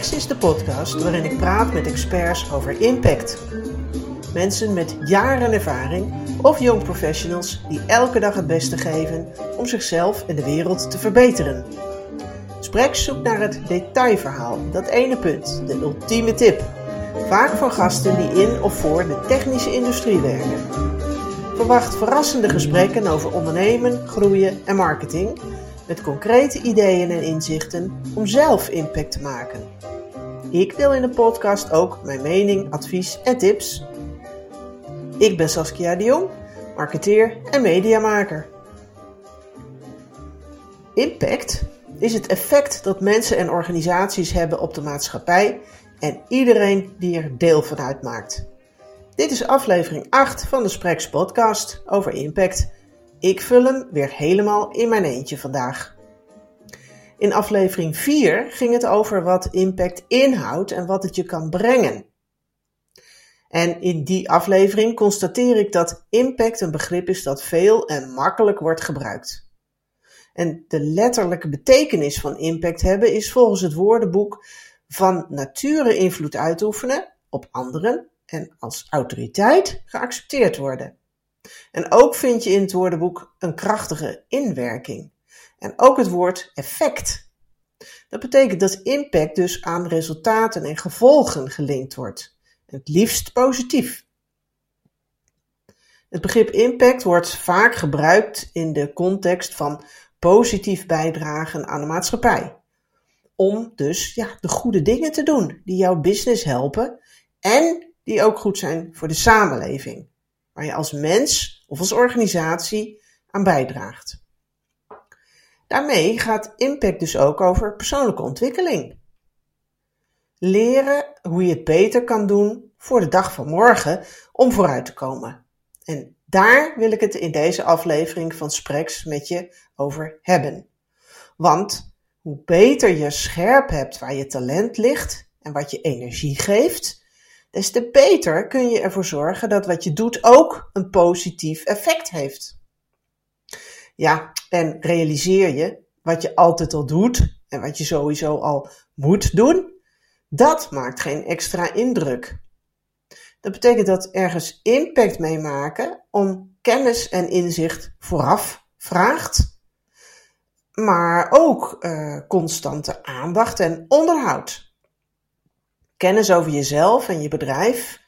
Sprex is de podcast waarin ik praat met experts over impact. Mensen met jaren ervaring of jong professionals die elke dag het beste geven om zichzelf en de wereld te verbeteren. Sprex zoekt naar het detailverhaal, dat ene punt, de ultieme tip. Vaak van gasten die in of voor de technische industrie werken. Verwacht verrassende gesprekken over ondernemen, groeien en marketing met concrete ideeën en inzichten om zelf impact te maken. Ik deel in de podcast ook mijn mening, advies en tips. Ik ben Saskia de Jong, marketeer en mediamaker. Impact is het effect dat mensen en organisaties hebben op de maatschappij en iedereen die er deel van uitmaakt. Dit is aflevering 8 van de Spreks podcast over impact ik vul hem weer helemaal in mijn eentje vandaag. In aflevering 4 ging het over wat impact inhoudt en wat het je kan brengen. En in die aflevering constateer ik dat impact een begrip is dat veel en makkelijk wordt gebruikt. En de letterlijke betekenis van impact hebben is volgens het woordenboek van nature invloed uitoefenen op anderen en als autoriteit geaccepteerd worden. En ook vind je in het woordenboek een krachtige inwerking. En ook het woord effect. Dat betekent dat impact dus aan resultaten en gevolgen gelinkt wordt. Het liefst positief. Het begrip impact wordt vaak gebruikt in de context van positief bijdragen aan de maatschappij. Om dus ja, de goede dingen te doen die jouw business helpen en die ook goed zijn voor de samenleving waar je als mens of als organisatie aan bijdraagt. Daarmee gaat impact dus ook over persoonlijke ontwikkeling. Leren hoe je het beter kan doen voor de dag van morgen om vooruit te komen. En daar wil ik het in deze aflevering van Spreks met je over hebben. Want hoe beter je scherp hebt waar je talent ligt en wat je energie geeft, des te beter kun je ervoor zorgen dat wat je doet ook een positief effect heeft. Ja, en realiseer je wat je altijd al doet en wat je sowieso al moet doen, dat maakt geen extra indruk. Dat betekent dat ergens impact meemaken om kennis en inzicht vooraf vraagt, maar ook uh, constante aandacht en onderhoud kennis over jezelf en je bedrijf,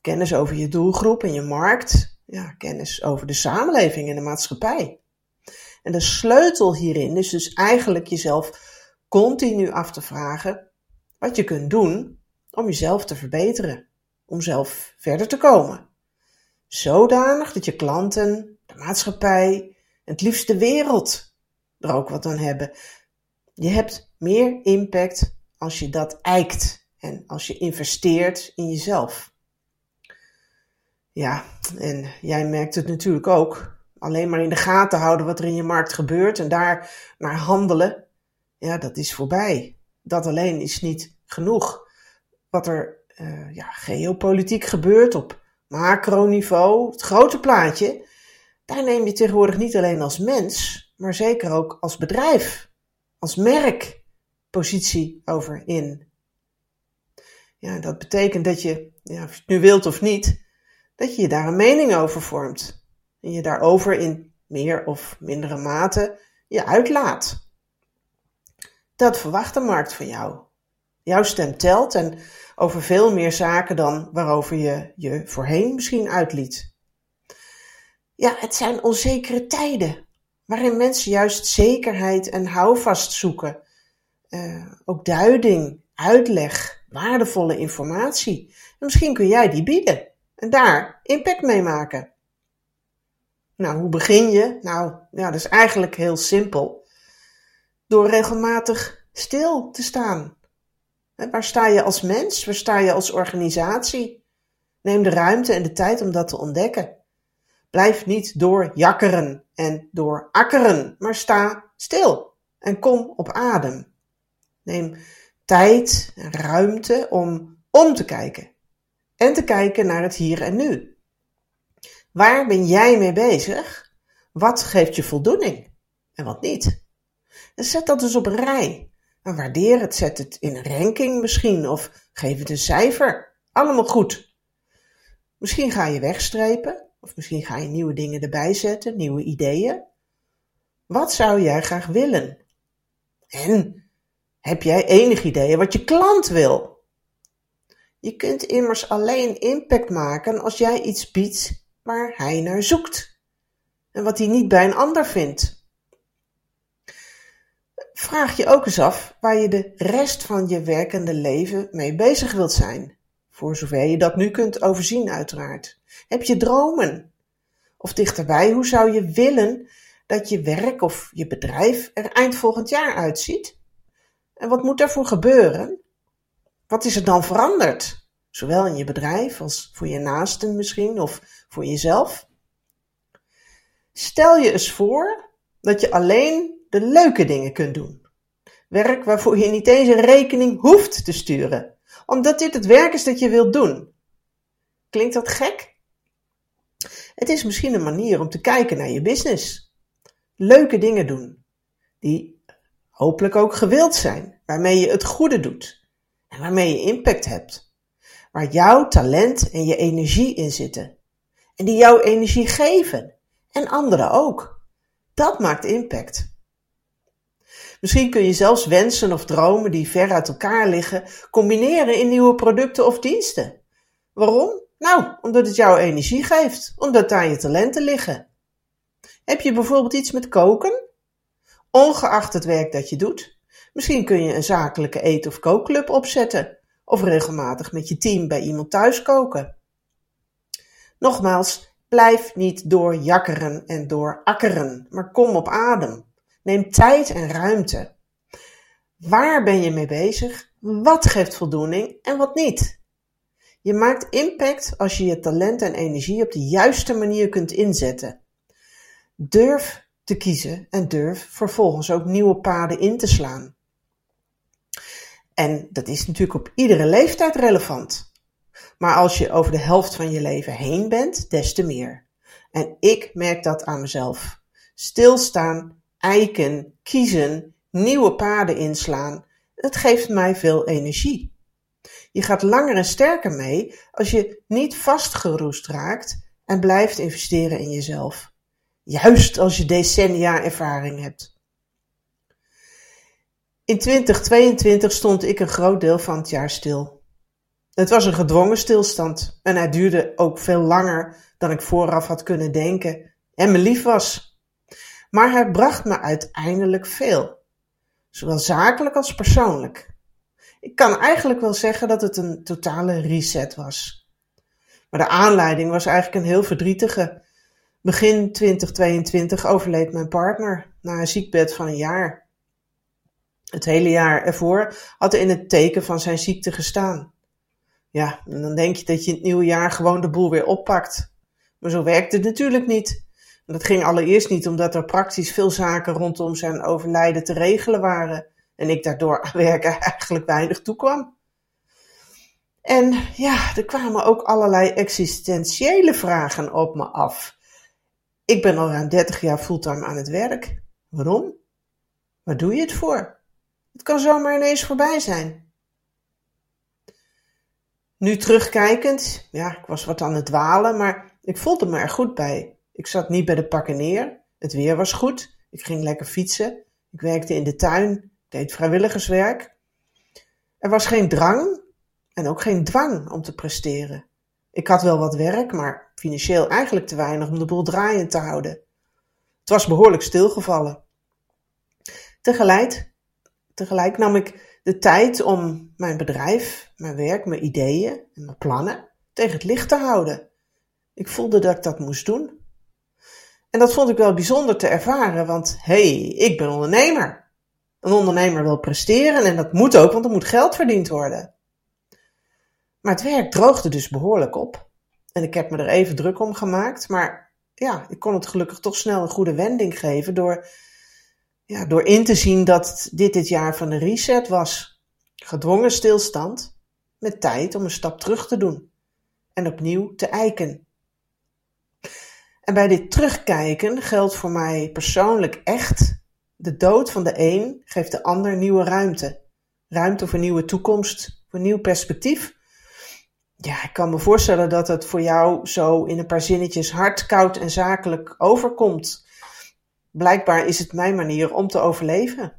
kennis over je doelgroep en je markt, ja, kennis over de samenleving en de maatschappij. En de sleutel hierin is dus eigenlijk jezelf continu af te vragen wat je kunt doen om jezelf te verbeteren, om zelf verder te komen. Zodanig dat je klanten, de maatschappij, het liefst de wereld er ook wat aan hebben. Je hebt meer impact als je dat eikt en als je investeert in jezelf. Ja, en jij merkt het natuurlijk ook. Alleen maar in de gaten houden wat er in je markt gebeurt en daar naar handelen. Ja, dat is voorbij. Dat alleen is niet genoeg. Wat er uh, ja, geopolitiek gebeurt op macroniveau, het grote plaatje, daar neem je tegenwoordig niet alleen als mens, maar zeker ook als bedrijf, als merk positie over in. Ja, dat betekent dat je, ja, of je het nu wilt of niet, dat je daar een mening over vormt. En je daarover in meer of mindere mate je uitlaat. Dat verwacht de markt van jou. Jouw stem telt en over veel meer zaken dan waarover je je voorheen misschien uitliet. Ja, het zijn onzekere tijden, waarin mensen juist zekerheid en houvast zoeken. Uh, ook duiding, uitleg, waardevolle informatie. En misschien kun jij die bieden en daar impact mee maken. Nou, hoe begin je? Nou, ja, dat is eigenlijk heel simpel. Door regelmatig stil te staan. Waar sta je als mens? Waar sta je als organisatie? Neem de ruimte en de tijd om dat te ontdekken. Blijf niet door jakkeren en door akkeren, maar sta stil en kom op adem. Neem tijd en ruimte om om te kijken. En te kijken naar het hier en nu. Waar ben jij mee bezig? Wat geeft je voldoening en wat niet? En zet dat dus op een rij. En waardeer het, zet het in een ranking misschien of geef het een cijfer. Allemaal goed. Misschien ga je wegstrepen of misschien ga je nieuwe dingen erbij zetten, nieuwe ideeën. Wat zou jij graag willen? En heb jij enig idee wat je klant wil? Je kunt immers alleen impact maken als jij iets biedt waar hij naar zoekt en wat hij niet bij een ander vindt. Vraag je ook eens af waar je de rest van je werkende leven mee bezig wilt zijn. Voor zover je dat nu kunt overzien, uiteraard. Heb je dromen? Of dichterbij, hoe zou je willen dat je werk of je bedrijf er eind volgend jaar uitziet? En wat moet daarvoor gebeuren? Wat is er dan veranderd? Zowel in je bedrijf als voor je naasten misschien of voor jezelf. Stel je eens voor dat je alleen de leuke dingen kunt doen. Werk waarvoor je niet eens een rekening hoeft te sturen, omdat dit het werk is dat je wilt doen. Klinkt dat gek? Het is misschien een manier om te kijken naar je business. Leuke dingen doen, die hopelijk ook gewild zijn, waarmee je het goede doet en waarmee je impact hebt. Waar jouw talent en je energie in zitten. En die jouw energie geven. En anderen ook. Dat maakt impact. Misschien kun je zelfs wensen of dromen die ver uit elkaar liggen combineren in nieuwe producten of diensten. Waarom? Nou, omdat het jouw energie geeft, omdat daar je talenten liggen. Heb je bijvoorbeeld iets met koken? Ongeacht het werk dat je doet. Misschien kun je een zakelijke eet- of kookclub opzetten of regelmatig met je team bij iemand thuis koken. Nogmaals, blijf niet doorjakkeren en doorakkeren, maar kom op adem. Neem tijd en ruimte. Waar ben je mee bezig? Wat geeft voldoening en wat niet? Je maakt impact als je je talent en energie op de juiste manier kunt inzetten. Durf te kiezen en durf vervolgens ook nieuwe paden in te slaan. En dat is natuurlijk op iedere leeftijd relevant. Maar als je over de helft van je leven heen bent, des te meer. En ik merk dat aan mezelf. Stilstaan, eiken, kiezen, nieuwe paden inslaan, het geeft mij veel energie. Je gaat langer en sterker mee als je niet vastgeroest raakt en blijft investeren in jezelf. Juist als je decennia ervaring hebt. In 2022 stond ik een groot deel van het jaar stil. Het was een gedwongen stilstand en hij duurde ook veel langer dan ik vooraf had kunnen denken en me lief was. Maar hij bracht me uiteindelijk veel, zowel zakelijk als persoonlijk. Ik kan eigenlijk wel zeggen dat het een totale reset was. Maar de aanleiding was eigenlijk een heel verdrietige. Begin 2022 overleed mijn partner na een ziekbed van een jaar. Het hele jaar ervoor had hij in het teken van zijn ziekte gestaan. Ja, en dan denk je dat je in het nieuwe jaar gewoon de boel weer oppakt. Maar zo werkt het natuurlijk niet. Dat ging allereerst niet omdat er praktisch veel zaken rondom zijn overlijden te regelen waren en ik daardoor aan werken eigenlijk weinig toekwam. En ja, er kwamen ook allerlei existentiële vragen op me af. Ik ben al ruim 30 jaar fulltime aan het werk. Waarom? Waar doe je het voor? Het kan zomaar ineens voorbij zijn. Nu terugkijkend, ja, ik was wat aan het dwalen, maar ik voelde me er goed bij. Ik zat niet bij de pakken neer. Het weer was goed. Ik ging lekker fietsen. Ik werkte in de tuin deed vrijwilligerswerk. Er was geen drang en ook geen dwang om te presteren. Ik had wel wat werk, maar financieel eigenlijk te weinig om de boel draaiend te houden. Het was behoorlijk stilgevallen. Tegelijk, tegelijk nam ik de tijd om mijn bedrijf, mijn werk, mijn ideeën en mijn plannen tegen het licht te houden. Ik voelde dat ik dat moest doen. En dat vond ik wel bijzonder te ervaren, want hey, ik ben ondernemer. Een ondernemer wil presteren en dat moet ook, want er moet geld verdiend worden. Maar het werk droogde dus behoorlijk op. En ik heb me er even druk om gemaakt, maar ja, ik kon het gelukkig toch snel een goede wending geven door, ja, door in te zien dat dit het jaar van de reset was. Gedwongen stilstand met tijd om een stap terug te doen en opnieuw te eiken. En bij dit terugkijken geldt voor mij persoonlijk echt De dood van de een geeft de ander nieuwe ruimte. Ruimte voor nieuwe toekomst, voor nieuw perspectief. Ja, ik kan me voorstellen dat het voor jou zo in een paar zinnetjes hard, koud en zakelijk overkomt. Blijkbaar is het mijn manier om te overleven.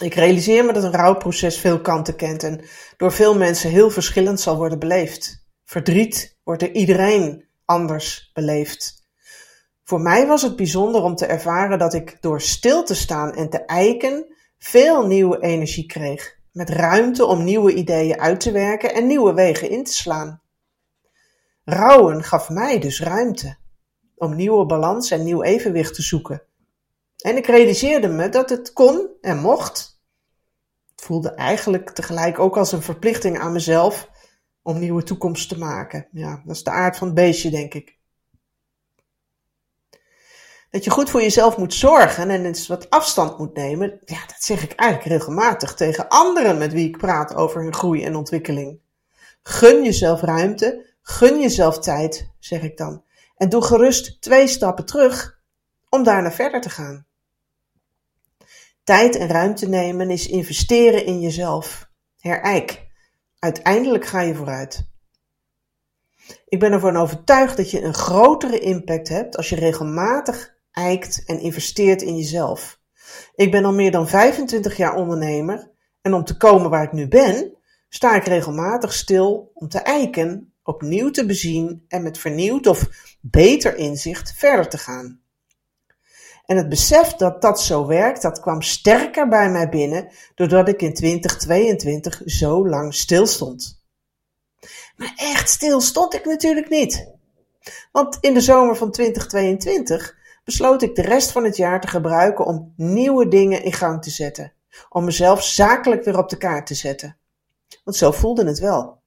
Ik realiseer me dat een rouwproces veel kanten kent en door veel mensen heel verschillend zal worden beleefd. Verdriet wordt door iedereen anders beleefd. Voor mij was het bijzonder om te ervaren dat ik door stil te staan en te eiken veel nieuwe energie kreeg, met ruimte om nieuwe ideeën uit te werken en nieuwe wegen in te slaan. Rouwen gaf mij dus ruimte om nieuwe balans en nieuw evenwicht te zoeken. En ik realiseerde me dat het kon en mocht. Het voelde eigenlijk tegelijk ook als een verplichting aan mezelf om nieuwe toekomst te maken. Ja, dat is de aard van het beestje, denk ik dat je goed voor jezelf moet zorgen en eens wat afstand moet nemen, ja, dat zeg ik eigenlijk regelmatig tegen anderen met wie ik praat over hun groei en ontwikkeling. Gun jezelf ruimte, gun jezelf tijd, zeg ik dan. En doe gerust twee stappen terug om daarna verder te gaan. Tijd en ruimte nemen is investeren in jezelf. Herijk. Uiteindelijk ga je vooruit. Ik ben ervan overtuigd dat je een grotere impact hebt als je regelmatig eikt en investeert in jezelf. Ik ben al meer dan 25 jaar ondernemer en om te komen waar ik nu ben, sta ik regelmatig stil om te eiken, opnieuw te bezien en met vernieuwd of beter inzicht verder te gaan. En het besef dat dat zo werkt, dat kwam sterker bij mij binnen doordat ik in 2022 zo lang stil stond. Maar echt stil stond ik natuurlijk niet. Want in de zomer van 2022 besloot ik de rest van het jaar te gebruiken om nieuwe dingen in gang te zetten. Om mezelf zakelijk weer op de kaart te zetten. Want zo voelde het wel.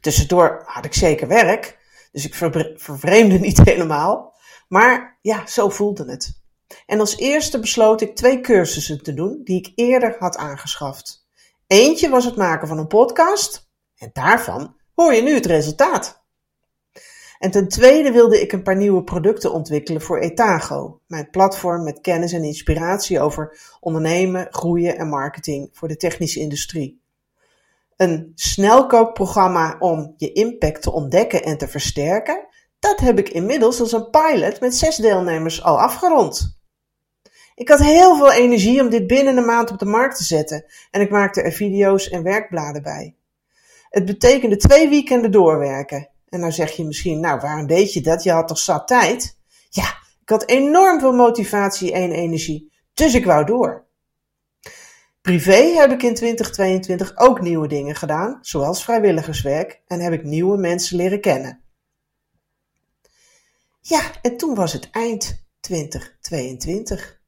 Tussendoor had ik zeker werk, dus ik vervreemde niet helemaal. Maar ja, zo voelde het. En als eerste besloot ik twee cursussen te doen die ik eerder had aangeschaft. Eentje was het maken van een podcast en daarvan hoor je nu het resultaat. En ten tweede wilde ik een paar nieuwe producten ontwikkelen voor Etago, mijn platform met kennis en inspiratie over ondernemen, groeien en marketing voor de technische industrie. Een snelkookprogramma om je impact te ontdekken en te versterken, dat heb ik inmiddels als een pilot met zes deelnemers al afgerond. Ik had heel veel energie om dit binnen een maand op de markt te zetten en ik maakte er video's en werkbladen bij. Het betekende twee weekenden doorwerken en nou zeg je misschien, nou waarom deed je dat? Je had toch zat tijd? Ja, ik had enorm veel motivatie en energie, dus ik wou door. Privé heb ik in 2022 ook nieuwe dingen gedaan, zoals vrijwilligerswerk, en heb ik nieuwe mensen leren kennen. Ja, en toen was het eind 2022.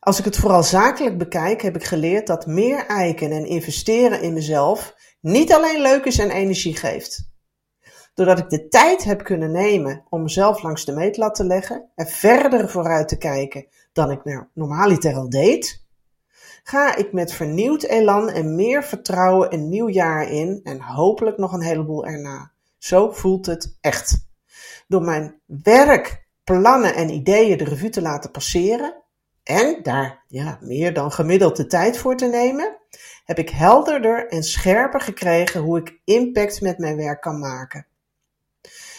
Als ik het vooral zakelijk bekijk, heb ik geleerd dat meer eiken en investeren in mezelf niet alleen leuk is en energie geeft. Doordat ik de tijd heb kunnen nemen om mezelf langs de meetlat te leggen en verder vooruit te kijken dan ik nou normaliter al deed, ga ik met vernieuwd elan en meer vertrouwen een nieuw jaar in en hopelijk nog een heleboel erna. Zo voelt het echt. Door mijn werk, plannen en ideeën de revue te laten passeren en daar ja, meer dan gemiddeld de tijd voor te nemen, heb ik helderder en scherper gekregen hoe ik impact met mijn werk kan maken.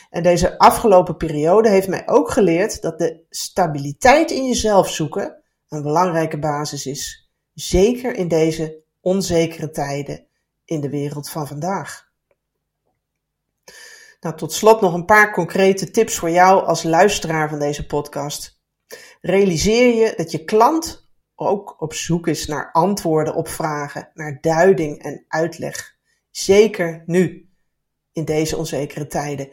En deze afgelopen periode heeft mij ook geleerd dat de stabiliteit in jezelf zoeken een belangrijke basis is. Zeker in deze onzekere tijden in de wereld van vandaag. Nou, tot slot nog een paar concrete tips voor jou als luisteraar van deze podcast. Realiseer je dat je klant ook op zoek is naar antwoorden op vragen, naar duiding en uitleg. Zeker nu, in deze onzekere tijden.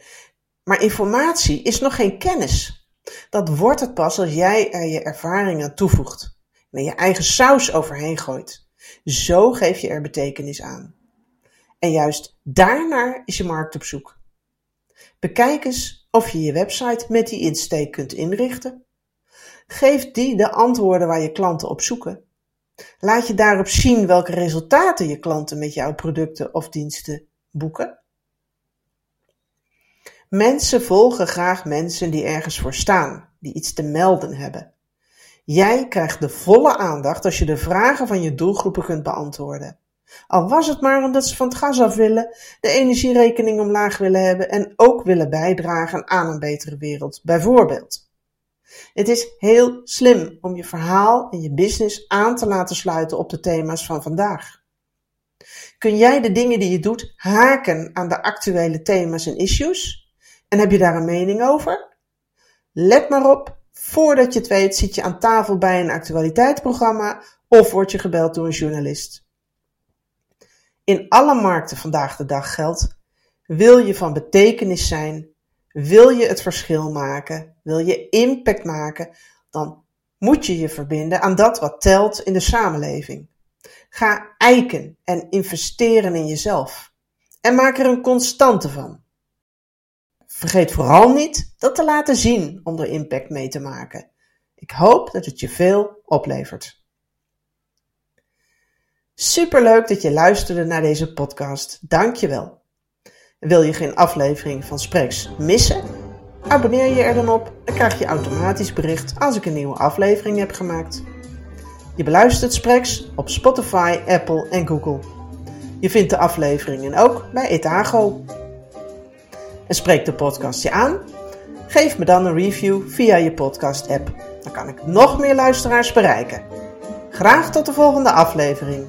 Maar informatie is nog geen kennis. Dat wordt het pas als jij er je ervaring aan toevoegt. En je eigen saus overheen gooit. Zo geef je er betekenis aan. En juist daarnaar is je markt op zoek. Bekijk eens of je je website met die insteek kunt inrichten. Geef die de antwoorden waar je klanten op zoeken. Laat je daarop zien welke resultaten je klanten met jouw producten of diensten boeken. Mensen volgen graag mensen die ergens voor staan, die iets te melden hebben. Jij krijgt de volle aandacht als je de vragen van je doelgroepen kunt beantwoorden. Al was het maar omdat ze van het gas af willen, de energierekening omlaag willen hebben en ook willen bijdragen aan een betere wereld, bijvoorbeeld. Het is heel slim om je verhaal en je business aan te laten sluiten op de thema's van vandaag. Kun jij de dingen die je doet haken aan de actuele thema's en issues? En heb je daar een mening over? Let maar op, voordat je het weet zit je aan tafel bij een actualiteitsprogramma of word je gebeld door een journalist. In alle markten vandaag de dag geldt: wil je van betekenis zijn, wil je het verschil maken, wil je impact maken, dan moet je je verbinden aan dat wat telt in de samenleving. Ga eiken en investeren in jezelf. En maak er een constante van. Vergeet vooral niet dat te laten zien om er impact mee te maken. Ik hoop dat het je veel oplevert. Superleuk dat je luisterde naar deze podcast. Dank je wel. Wil je geen aflevering van Spreeks missen? Abonneer je er dan op, dan krijg je automatisch bericht als ik een nieuwe aflevering heb gemaakt. Je beluistert Spreks op Spotify, Apple en Google. Je vindt de afleveringen ook bij Etago. En spreekt de podcast je aan? Geef me dan een review via je podcast-app. Dan kan ik nog meer luisteraars bereiken. Graag tot de volgende aflevering.